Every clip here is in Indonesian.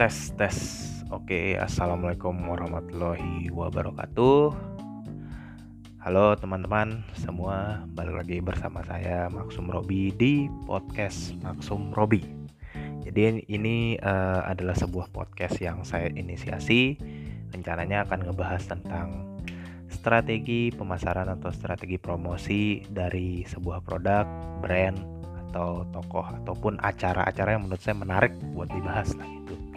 tes tes. Oke assalamualaikum warahmatullahi wabarakatuh. Halo teman-teman semua balik lagi bersama saya Maksum Robi di podcast Maksum Robi. Jadi ini uh, adalah sebuah podcast yang saya inisiasi. Rencananya akan ngebahas tentang strategi pemasaran atau strategi promosi dari sebuah produk brand atau tokoh ataupun acara-acara yang menurut saya menarik buat dibahas lah gitu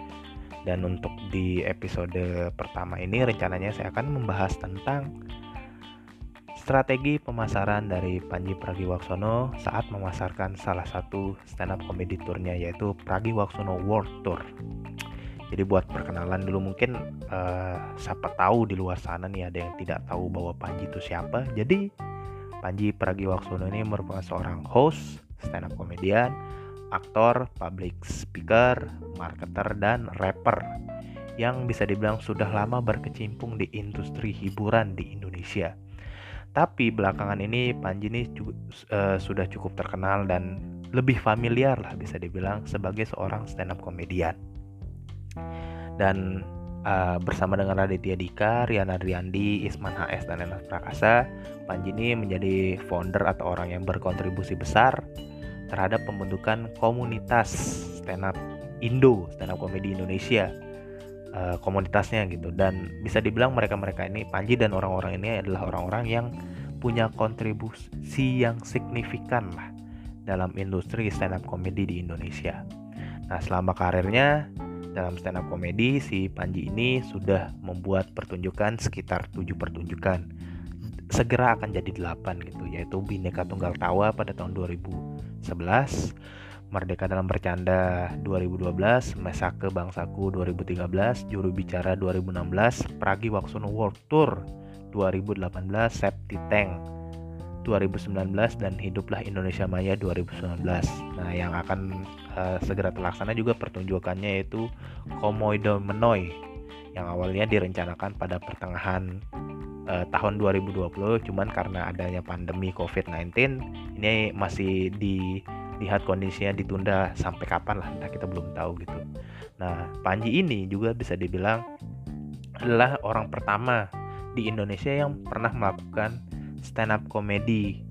dan untuk di episode pertama ini rencananya saya akan membahas tentang strategi pemasaran dari Panji Pragiwaksono saat memasarkan salah satu stand up comedy tournya yaitu Pragiwaksono World Tour. Jadi buat perkenalan dulu mungkin uh, siapa tahu di luar sana nih ada yang tidak tahu bahwa Panji itu siapa. Jadi Panji Pragiwaksono ini merupakan seorang host stand up komedian aktor, public speaker, marketer, dan rapper yang bisa dibilang sudah lama berkecimpung di industri hiburan di Indonesia. Tapi belakangan ini Panji ini uh, sudah cukup terkenal dan lebih familiar lah bisa dibilang sebagai seorang stand up komedian. Dan uh, bersama dengan Raditya Dika, Rian Adriandi, Isman HS dan Enas Prakasa, Panji ini menjadi founder atau orang yang berkontribusi besar terhadap pembentukan komunitas stand up Indo, stand up komedi Indonesia uh, komunitasnya gitu dan bisa dibilang mereka-mereka ini Panji dan orang-orang ini adalah orang-orang yang punya kontribusi yang signifikan lah dalam industri stand up komedi di Indonesia. Nah, selama karirnya dalam stand up komedi si Panji ini sudah membuat pertunjukan sekitar 7 pertunjukan segera akan jadi 8 gitu yaitu Bineka Tunggal Tawa pada tahun 2011 Merdeka dalam Bercanda 2012 Mesake Bangsaku 2013 Juru Bicara 2016 Pragi Waksono World Tour 2018 Septi Tank 2019 dan Hiduplah Indonesia Maya 2019 Nah yang akan uh, segera terlaksana juga pertunjukannya yaitu Komodo Menoy yang awalnya direncanakan pada pertengahan uh, tahun 2020 cuman karena adanya pandemi COVID-19 ini masih dilihat kondisinya ditunda sampai kapan lah entah kita belum tahu gitu. Nah, Panji ini juga bisa dibilang adalah orang pertama di Indonesia yang pernah melakukan stand up comedy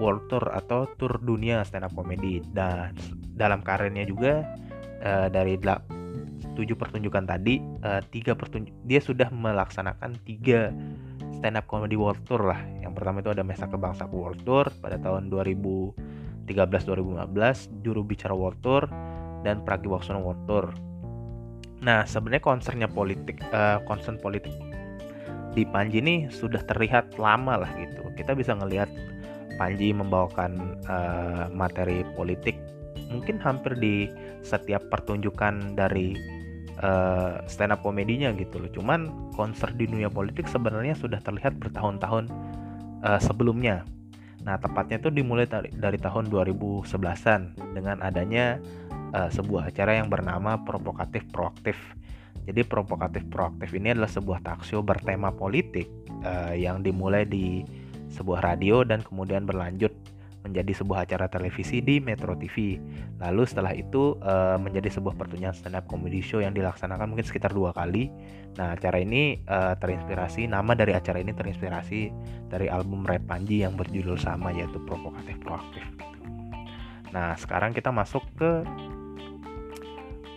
world tour atau tour dunia stand up comedy dan dalam karirnya juga uh, dari tujuh pertunjukan tadi uh, tiga pertunjuk dia sudah melaksanakan tiga stand up comedy world tour lah. Yang pertama itu ada Mesa Kebangsaku World Tour pada tahun 2013 2015 juru bicara World Tour dan Pragiwaksono World Tour. Nah sebenarnya concernnya politik uh, concern politik di Panji ini sudah terlihat lama lah gitu. Kita bisa ngelihat Panji membawakan uh, materi politik mungkin hampir di setiap pertunjukan dari uh, stand up komedinya gitu loh. Cuman konser di dunia politik sebenarnya sudah terlihat bertahun-tahun uh, sebelumnya. Nah, tepatnya itu dimulai dari, dari tahun 2011-an dengan adanya uh, sebuah acara yang bernama Provokatif Proaktif. Jadi Provokatif Proaktif ini adalah sebuah talkshow bertema politik uh, yang dimulai di sebuah radio dan kemudian berlanjut menjadi sebuah acara televisi di Metro TV. Lalu setelah itu uh, menjadi sebuah pertunjukan stand up comedy show yang dilaksanakan mungkin sekitar dua kali. Nah acara ini uh, terinspirasi nama dari acara ini terinspirasi dari album Red Panji yang berjudul sama yaitu Provokatif Proaktif. Nah sekarang kita masuk ke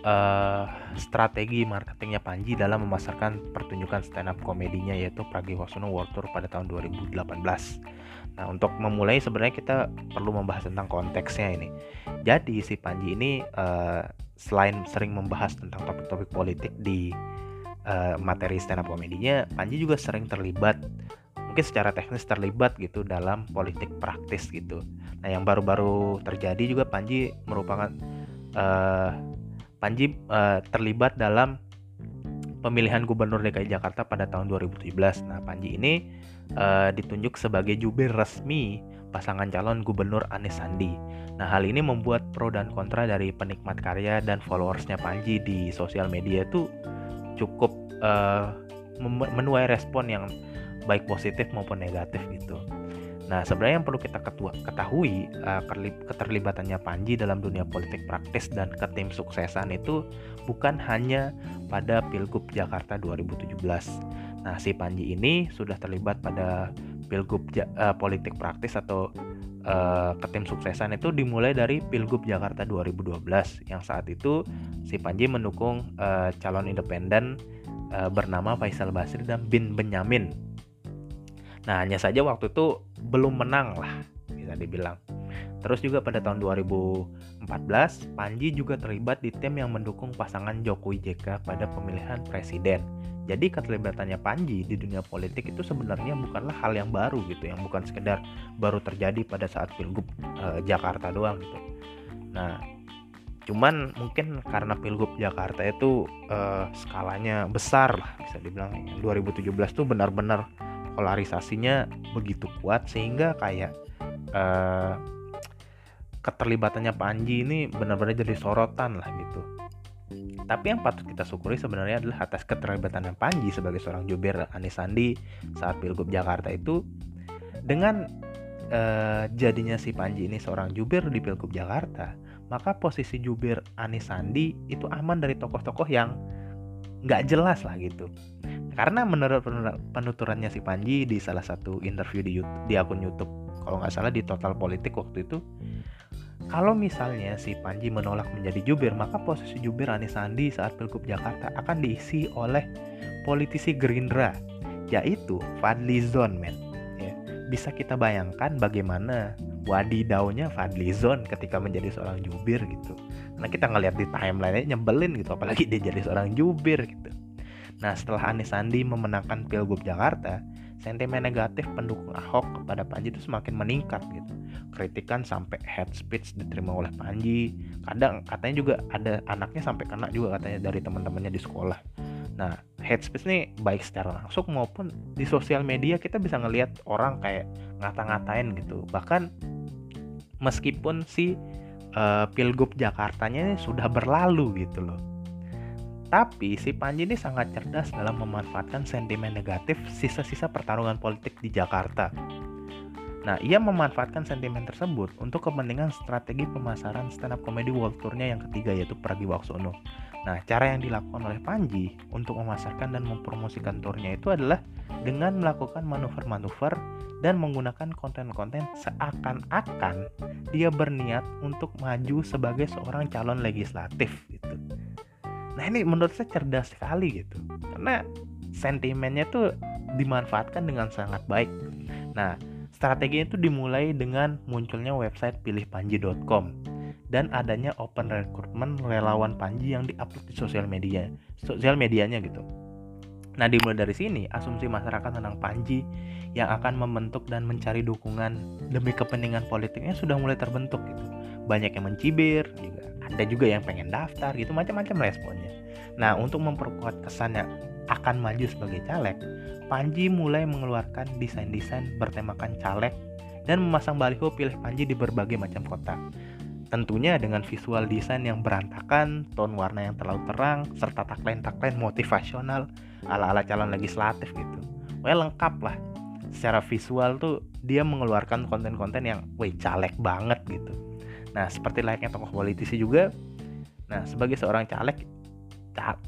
uh, strategi marketingnya Panji dalam memasarkan pertunjukan stand up komedinya yaitu Pragiwaksono World Tour pada tahun 2018. Nah, untuk memulai sebenarnya kita perlu membahas tentang konteksnya ini. Jadi si Panji ini uh, selain sering membahas tentang topik-topik politik di uh, materi stand up komedinya, Panji juga sering terlibat mungkin secara teknis terlibat gitu dalam politik praktis gitu. Nah, yang baru-baru terjadi juga Panji merupakan uh, Panji uh, terlibat dalam pemilihan gubernur DKI Jakarta pada tahun 2017. Nah, Panji ini uh, ditunjuk sebagai jubir resmi pasangan calon gubernur Anies Sandi. Nah, hal ini membuat pro dan kontra dari penikmat karya dan followersnya Panji di sosial media itu cukup uh, menuai respon yang baik positif maupun negatif gitu. Nah, sebenarnya yang perlu kita ketua, ketahui uh, keterlibatannya Panji dalam dunia politik praktis dan ketim suksesan itu bukan hanya pada Pilgub Jakarta 2017. Nah, si Panji ini sudah terlibat pada Pilgub uh, politik praktis atau uh, ketim suksesan itu dimulai dari Pilgub Jakarta 2012 yang saat itu si Panji mendukung uh, calon independen uh, bernama Faisal Basri dan Bin Benyamin Nah, hanya saja waktu itu belum menang lah, bisa dibilang. Terus juga pada tahun 2014, Panji juga terlibat di tim yang mendukung pasangan Jokowi JK pada pemilihan presiden. Jadi keterlibatannya Panji di dunia politik itu sebenarnya bukanlah hal yang baru gitu, yang bukan sekedar baru terjadi pada saat Pilgub e, Jakarta doang gitu. Nah, cuman mungkin karena Pilgub Jakarta itu e, skalanya besar lah bisa dibilang 2017 tuh benar-benar polarisasinya begitu kuat sehingga kayak uh, keterlibatannya Panji ini benar-benar jadi sorotan lah gitu. Tapi yang patut kita syukuri sebenarnya adalah atas keterlibatan Panji sebagai seorang jubir Anies Sandi saat Pilgub Jakarta itu dengan uh, jadinya si Panji ini seorang jubir di Pilgub Jakarta, maka posisi jubir Anies Sandi itu aman dari tokoh-tokoh yang nggak jelas lah gitu karena menurut penuturannya si Panji di salah satu interview di YouTube, di akun YouTube kalau nggak salah di Total Politik waktu itu kalau misalnya si Panji menolak menjadi jubir maka posisi jubir Anies Sandi saat Pilgub Jakarta akan diisi oleh politisi Gerindra yaitu Fadli Zon men ya, bisa kita bayangkan bagaimana wadidaunya Fadli Zon ketika menjadi seorang jubir gitu Nah kita ngeliat di timeline nyebelin gitu apalagi dia jadi seorang jubir gitu. Nah setelah Anies Sandi memenangkan Pilgub Jakarta, sentimen negatif pendukung Ahok kepada Panji itu semakin meningkat gitu. Kritikan sampai head speech diterima oleh Panji. Kadang katanya juga ada anaknya sampai kena juga katanya dari teman-temannya di sekolah. Nah, head speech nih baik secara langsung maupun di sosial media kita bisa ngelihat orang kayak ngata-ngatain gitu. Bahkan meskipun si uh, pilgub Jakartanya sudah berlalu gitu loh. Tapi si Panji ini sangat cerdas dalam memanfaatkan sentimen negatif sisa-sisa pertarungan politik di Jakarta. Nah, ia memanfaatkan sentimen tersebut untuk kepentingan strategi pemasaran stand up comedy world tournya yang ketiga yaitu Pragi Waksono. Nah, cara yang dilakukan oleh Panji untuk memasarkan dan mempromosikan turnya itu adalah dengan melakukan manuver-manuver dan menggunakan konten-konten seakan-akan dia berniat untuk maju sebagai seorang calon legislatif gitu. Nah ini menurut saya cerdas sekali gitu karena sentimennya tuh dimanfaatkan dengan sangat baik. Nah strateginya itu dimulai dengan munculnya website pilihpanji.com dan adanya open recruitment relawan Panji yang diupload di sosial media, sosial medianya gitu. Nah, dimulai dari sini, asumsi masyarakat tentang Panji yang akan membentuk dan mencari dukungan demi kepentingan politiknya sudah mulai terbentuk gitu. Banyak yang mencibir, juga ada juga yang pengen daftar gitu, macam-macam responnya. Nah, untuk memperkuat kesannya akan maju sebagai caleg, Panji mulai mengeluarkan desain-desain bertemakan caleg dan memasang baliho pilih Panji di berbagai macam kota. Tentunya dengan visual desain yang berantakan, tone warna yang terlalu terang, serta tagline-tagline motivasional ala-ala calon legislatif gitu. Wah lengkap lah. Secara visual tuh dia mengeluarkan konten-konten yang wih caleg banget gitu. Nah seperti layaknya tokoh politisi juga. Nah sebagai seorang caleg,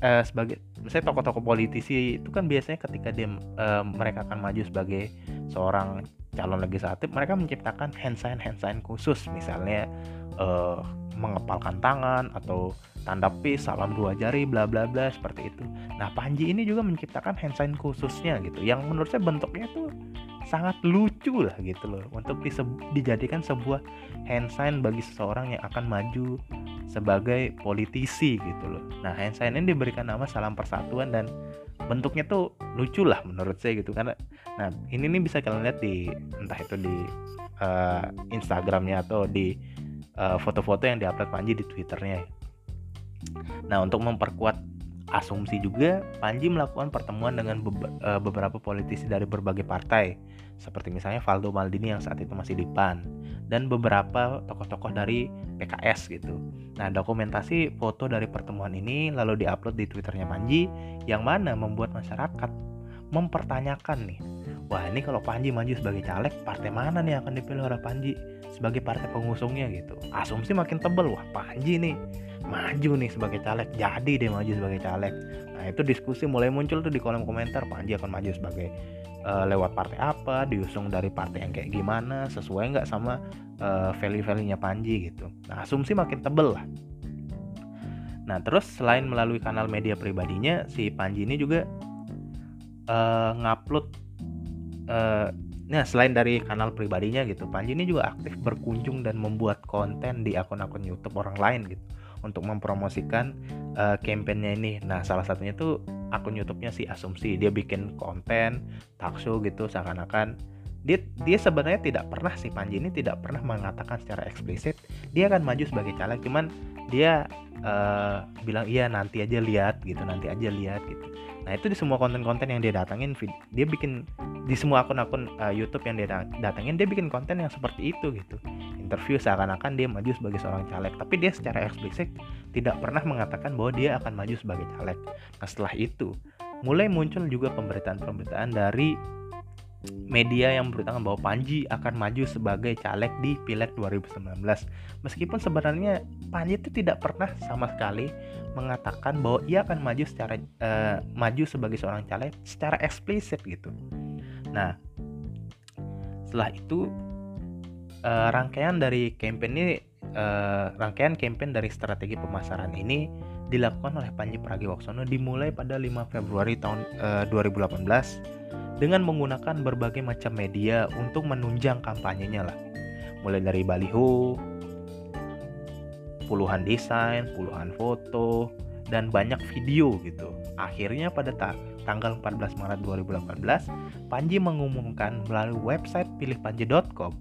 eh, sebagai misalnya tokoh-tokoh politisi itu kan biasanya ketika dia eh, mereka akan maju sebagai seorang calon legislatif, mereka menciptakan hand sign hand sign khusus misalnya uh, mengepalkan tangan atau tanda peace, salam dua jari, bla bla bla seperti itu. Nah Panji ini juga menciptakan hand sign khususnya gitu, yang menurut saya bentuknya tuh sangat lucu lah gitu loh untuk dijadikan sebuah hand sign bagi seseorang yang akan maju sebagai politisi gitu loh. Nah hand sign ini diberikan nama salam persatuan dan bentuknya tuh lucu lah menurut saya gitu karena nah ini nih bisa kalian lihat di entah itu di uh, Instagramnya atau di Eh, foto-foto uh, yang diupload Panji di Twitternya. Nah untuk memperkuat asumsi juga Panji melakukan pertemuan dengan be uh, beberapa politisi dari berbagai partai seperti misalnya Valdo Maldini yang saat itu masih di PAN dan beberapa tokoh-tokoh dari PKS gitu. Nah, dokumentasi foto dari pertemuan ini lalu diupload di Twitternya Panji yang mana membuat masyarakat mempertanyakan nih wah ini kalau Panji maju sebagai caleg partai mana nih akan dipilih oleh Panji sebagai partai pengusungnya gitu? Asumsi makin tebel. Wah Panji nih maju nih sebagai caleg. Jadi dia maju sebagai caleg. Nah itu diskusi mulai muncul tuh di kolom komentar. Panji akan maju sebagai uh, lewat partai apa diusung dari partai yang kayak gimana sesuai nggak sama uh, value-value-nya Panji gitu. Nah asumsi makin tebel lah. Nah, terus selain melalui kanal media pribadinya, si Panji ini juga uh, ngupload uh, nah selain dari kanal pribadinya gitu, Panji ini juga aktif berkunjung dan membuat konten di akun-akun YouTube orang lain gitu untuk mempromosikan uh, kampanyenya ini. Nah, salah satunya tuh akun YouTube-nya si Asumsi. Dia bikin konten talk show gitu seakan-akan dia dia sebenarnya tidak pernah si Panji ini tidak pernah mengatakan secara eksplisit dia akan maju sebagai caleg cuman dia uh, bilang iya nanti aja lihat gitu nanti aja lihat gitu. Nah itu di semua konten-konten yang dia datangin dia bikin di semua akun-akun uh, YouTube yang dia datangin dia bikin konten yang seperti itu gitu. Interview seakan-akan dia maju sebagai seorang caleg tapi dia secara eksplisit tidak pernah mengatakan bahwa dia akan maju sebagai caleg. Nah setelah itu mulai muncul juga pemberitaan-pemberitaan dari media yang memberitakan bahwa Panji akan maju sebagai caleg di Pileg 2019. Meskipun sebenarnya Panji itu tidak pernah sama sekali mengatakan bahwa ia akan maju secara uh, maju sebagai seorang caleg secara eksplisit gitu. Nah, setelah itu uh, rangkaian dari campaign ini uh, rangkaian campaign dari strategi pemasaran ini dilakukan oleh Panji Pragiwaksono dimulai pada 5 Februari tahun uh, 2018 dengan menggunakan berbagai macam media untuk menunjang kampanyenya lah. Mulai dari baliho, puluhan desain, puluhan foto, dan banyak video gitu. Akhirnya pada ta tanggal 14 Maret 2018, Panji mengumumkan melalui website pilihpanji.com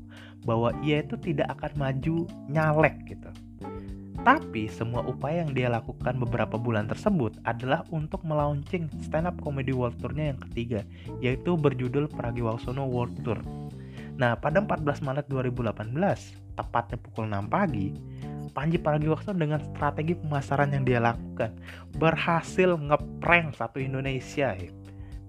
bahwa ia itu tidak akan maju nyalek gitu. Tapi semua upaya yang dia lakukan beberapa bulan tersebut adalah untuk melaunching stand up comedy world tournya yang ketiga, yaitu berjudul Pragiwaksono World Tour. Nah, pada 14 Maret 2018, tepatnya pukul 6 pagi, Panji Pragiwaksono dengan strategi pemasaran yang dia lakukan berhasil ngeprank satu Indonesia.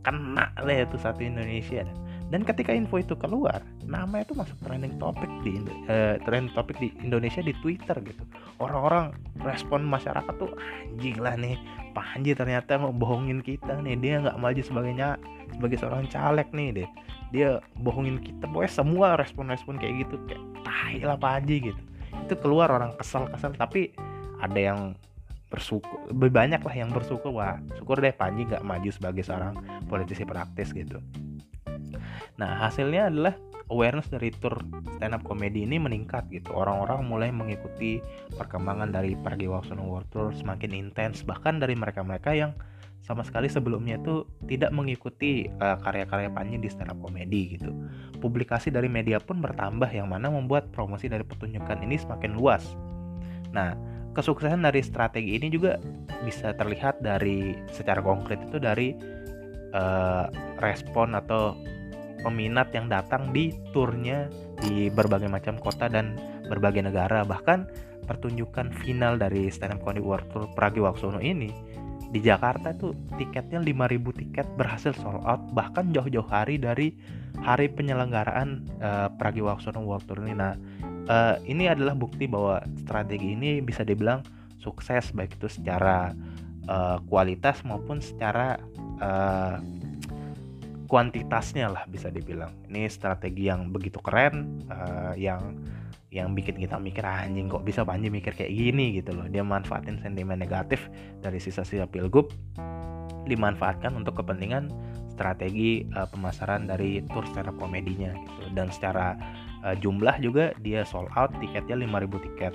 Kena lah itu satu Indonesia. Dan ketika info itu keluar, nama itu masuk trending topik di uh, trending topik di Indonesia di Twitter gitu. Orang-orang respon masyarakat tuh anjing lah nih, Panji ternyata mau bohongin kita nih. Dia nggak maju sebagainya sebagai seorang caleg nih deh. Dia bohongin kita. Pokoknya semua respon-respon kayak gitu kayak tai lah Panji gitu. Itu keluar orang kesal-kesal tapi ada yang bersyukur lebih banyak lah yang bersyukur wah syukur deh Panji nggak maju sebagai seorang politisi praktis gitu Nah, hasilnya adalah awareness dari tour stand up comedy ini meningkat gitu. Orang-orang mulai mengikuti perkembangan dari Pragiwaksono World Tour semakin intens bahkan dari mereka-mereka yang sama sekali sebelumnya itu tidak mengikuti uh, karya-karya Panji di stand up comedy gitu. Publikasi dari media pun bertambah yang mana membuat promosi dari pertunjukan ini semakin luas. Nah, kesuksesan dari strategi ini juga bisa terlihat dari secara konkret itu dari uh, respon atau peminat yang datang di turnya di berbagai macam kota dan berbagai negara. Bahkan pertunjukan final dari stand up comedy world tour Pragiwaksono ini di Jakarta tuh tiketnya 5000 tiket berhasil sold out bahkan jauh-jauh hari dari hari penyelenggaraan uh, Pragiwaksono World Tour ini. Nah uh, ini adalah bukti bahwa strategi ini bisa dibilang sukses baik itu secara uh, kualitas maupun secara uh, kuantitasnya lah bisa dibilang. Ini strategi yang begitu keren uh, yang yang bikin kita mikir ah, anjing kok bisa Panji mikir kayak gini? Gitu loh. Dia manfaatin sentimen negatif dari sisa-sisa pilgub dimanfaatkan untuk kepentingan strategi uh, pemasaran dari tour up komedinya gitu. Dan secara uh, jumlah juga dia sold out tiketnya 5000 tiket.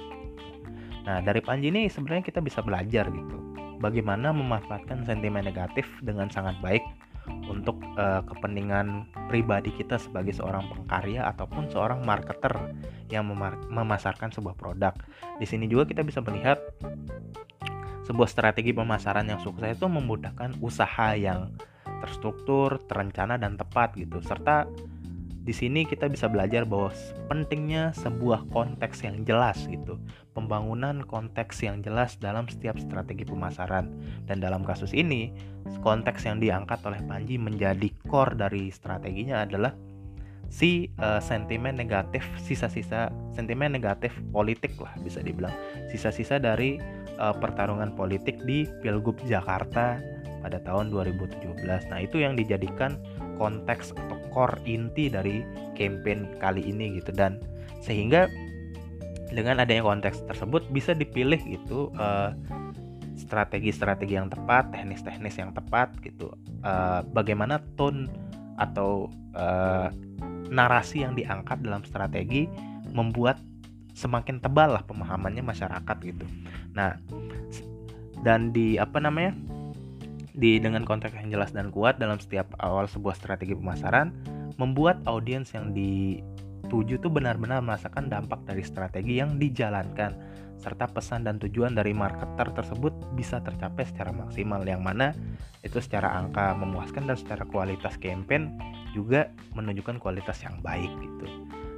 Nah dari Panji ini sebenarnya kita bisa belajar gitu bagaimana memanfaatkan sentimen negatif dengan sangat baik untuk uh, kepentingan pribadi kita sebagai seorang pengkarya ataupun seorang marketer yang memasarkan sebuah produk. Di sini juga kita bisa melihat sebuah strategi pemasaran yang sukses itu memudahkan usaha yang terstruktur, terencana dan tepat gitu serta di sini kita bisa belajar bahwa pentingnya sebuah konteks yang jelas gitu. Pembangunan konteks yang jelas dalam setiap strategi pemasaran. Dan dalam kasus ini, konteks yang diangkat oleh Panji menjadi core dari strateginya adalah si uh, sentimen negatif, sisa-sisa sentimen negatif politik lah bisa dibilang. Sisa-sisa dari uh, pertarungan politik di Pilgub Jakarta pada tahun 2017. Nah, itu yang dijadikan konteks atau core inti dari campaign kali ini gitu dan sehingga dengan adanya konteks tersebut bisa dipilih gitu strategi strategi-strategi yang tepat, teknis-teknis yang tepat gitu. Uh, bagaimana tone atau uh, narasi yang diangkat dalam strategi membuat semakin tebal lah pemahamannya masyarakat gitu. Nah, dan di apa namanya? Di dengan konteks yang jelas dan kuat dalam setiap awal sebuah strategi pemasaran membuat audiens yang dituju tuh benar-benar merasakan dampak dari strategi yang dijalankan serta pesan dan tujuan dari marketer tersebut bisa tercapai secara maksimal yang mana itu secara angka memuaskan dan secara kualitas campaign juga menunjukkan kualitas yang baik gitu.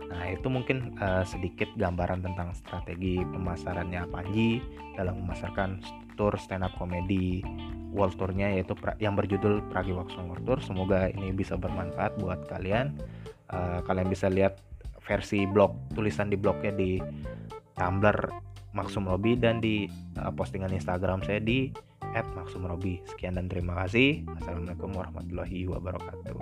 Nah, itu mungkin uh, sedikit gambaran tentang strategi pemasarannya Panji dalam memasarkan tour stand up comedy world tournya yaitu yang berjudul Pragiwaksono World Tour. Semoga ini bisa bermanfaat buat kalian. Uh, kalian bisa lihat versi blog tulisan di blognya di Tumblr Maksum Robi dan di uh, postingan Instagram saya di @maksumrobi. Sekian dan terima kasih. Assalamualaikum warahmatullahi wabarakatuh.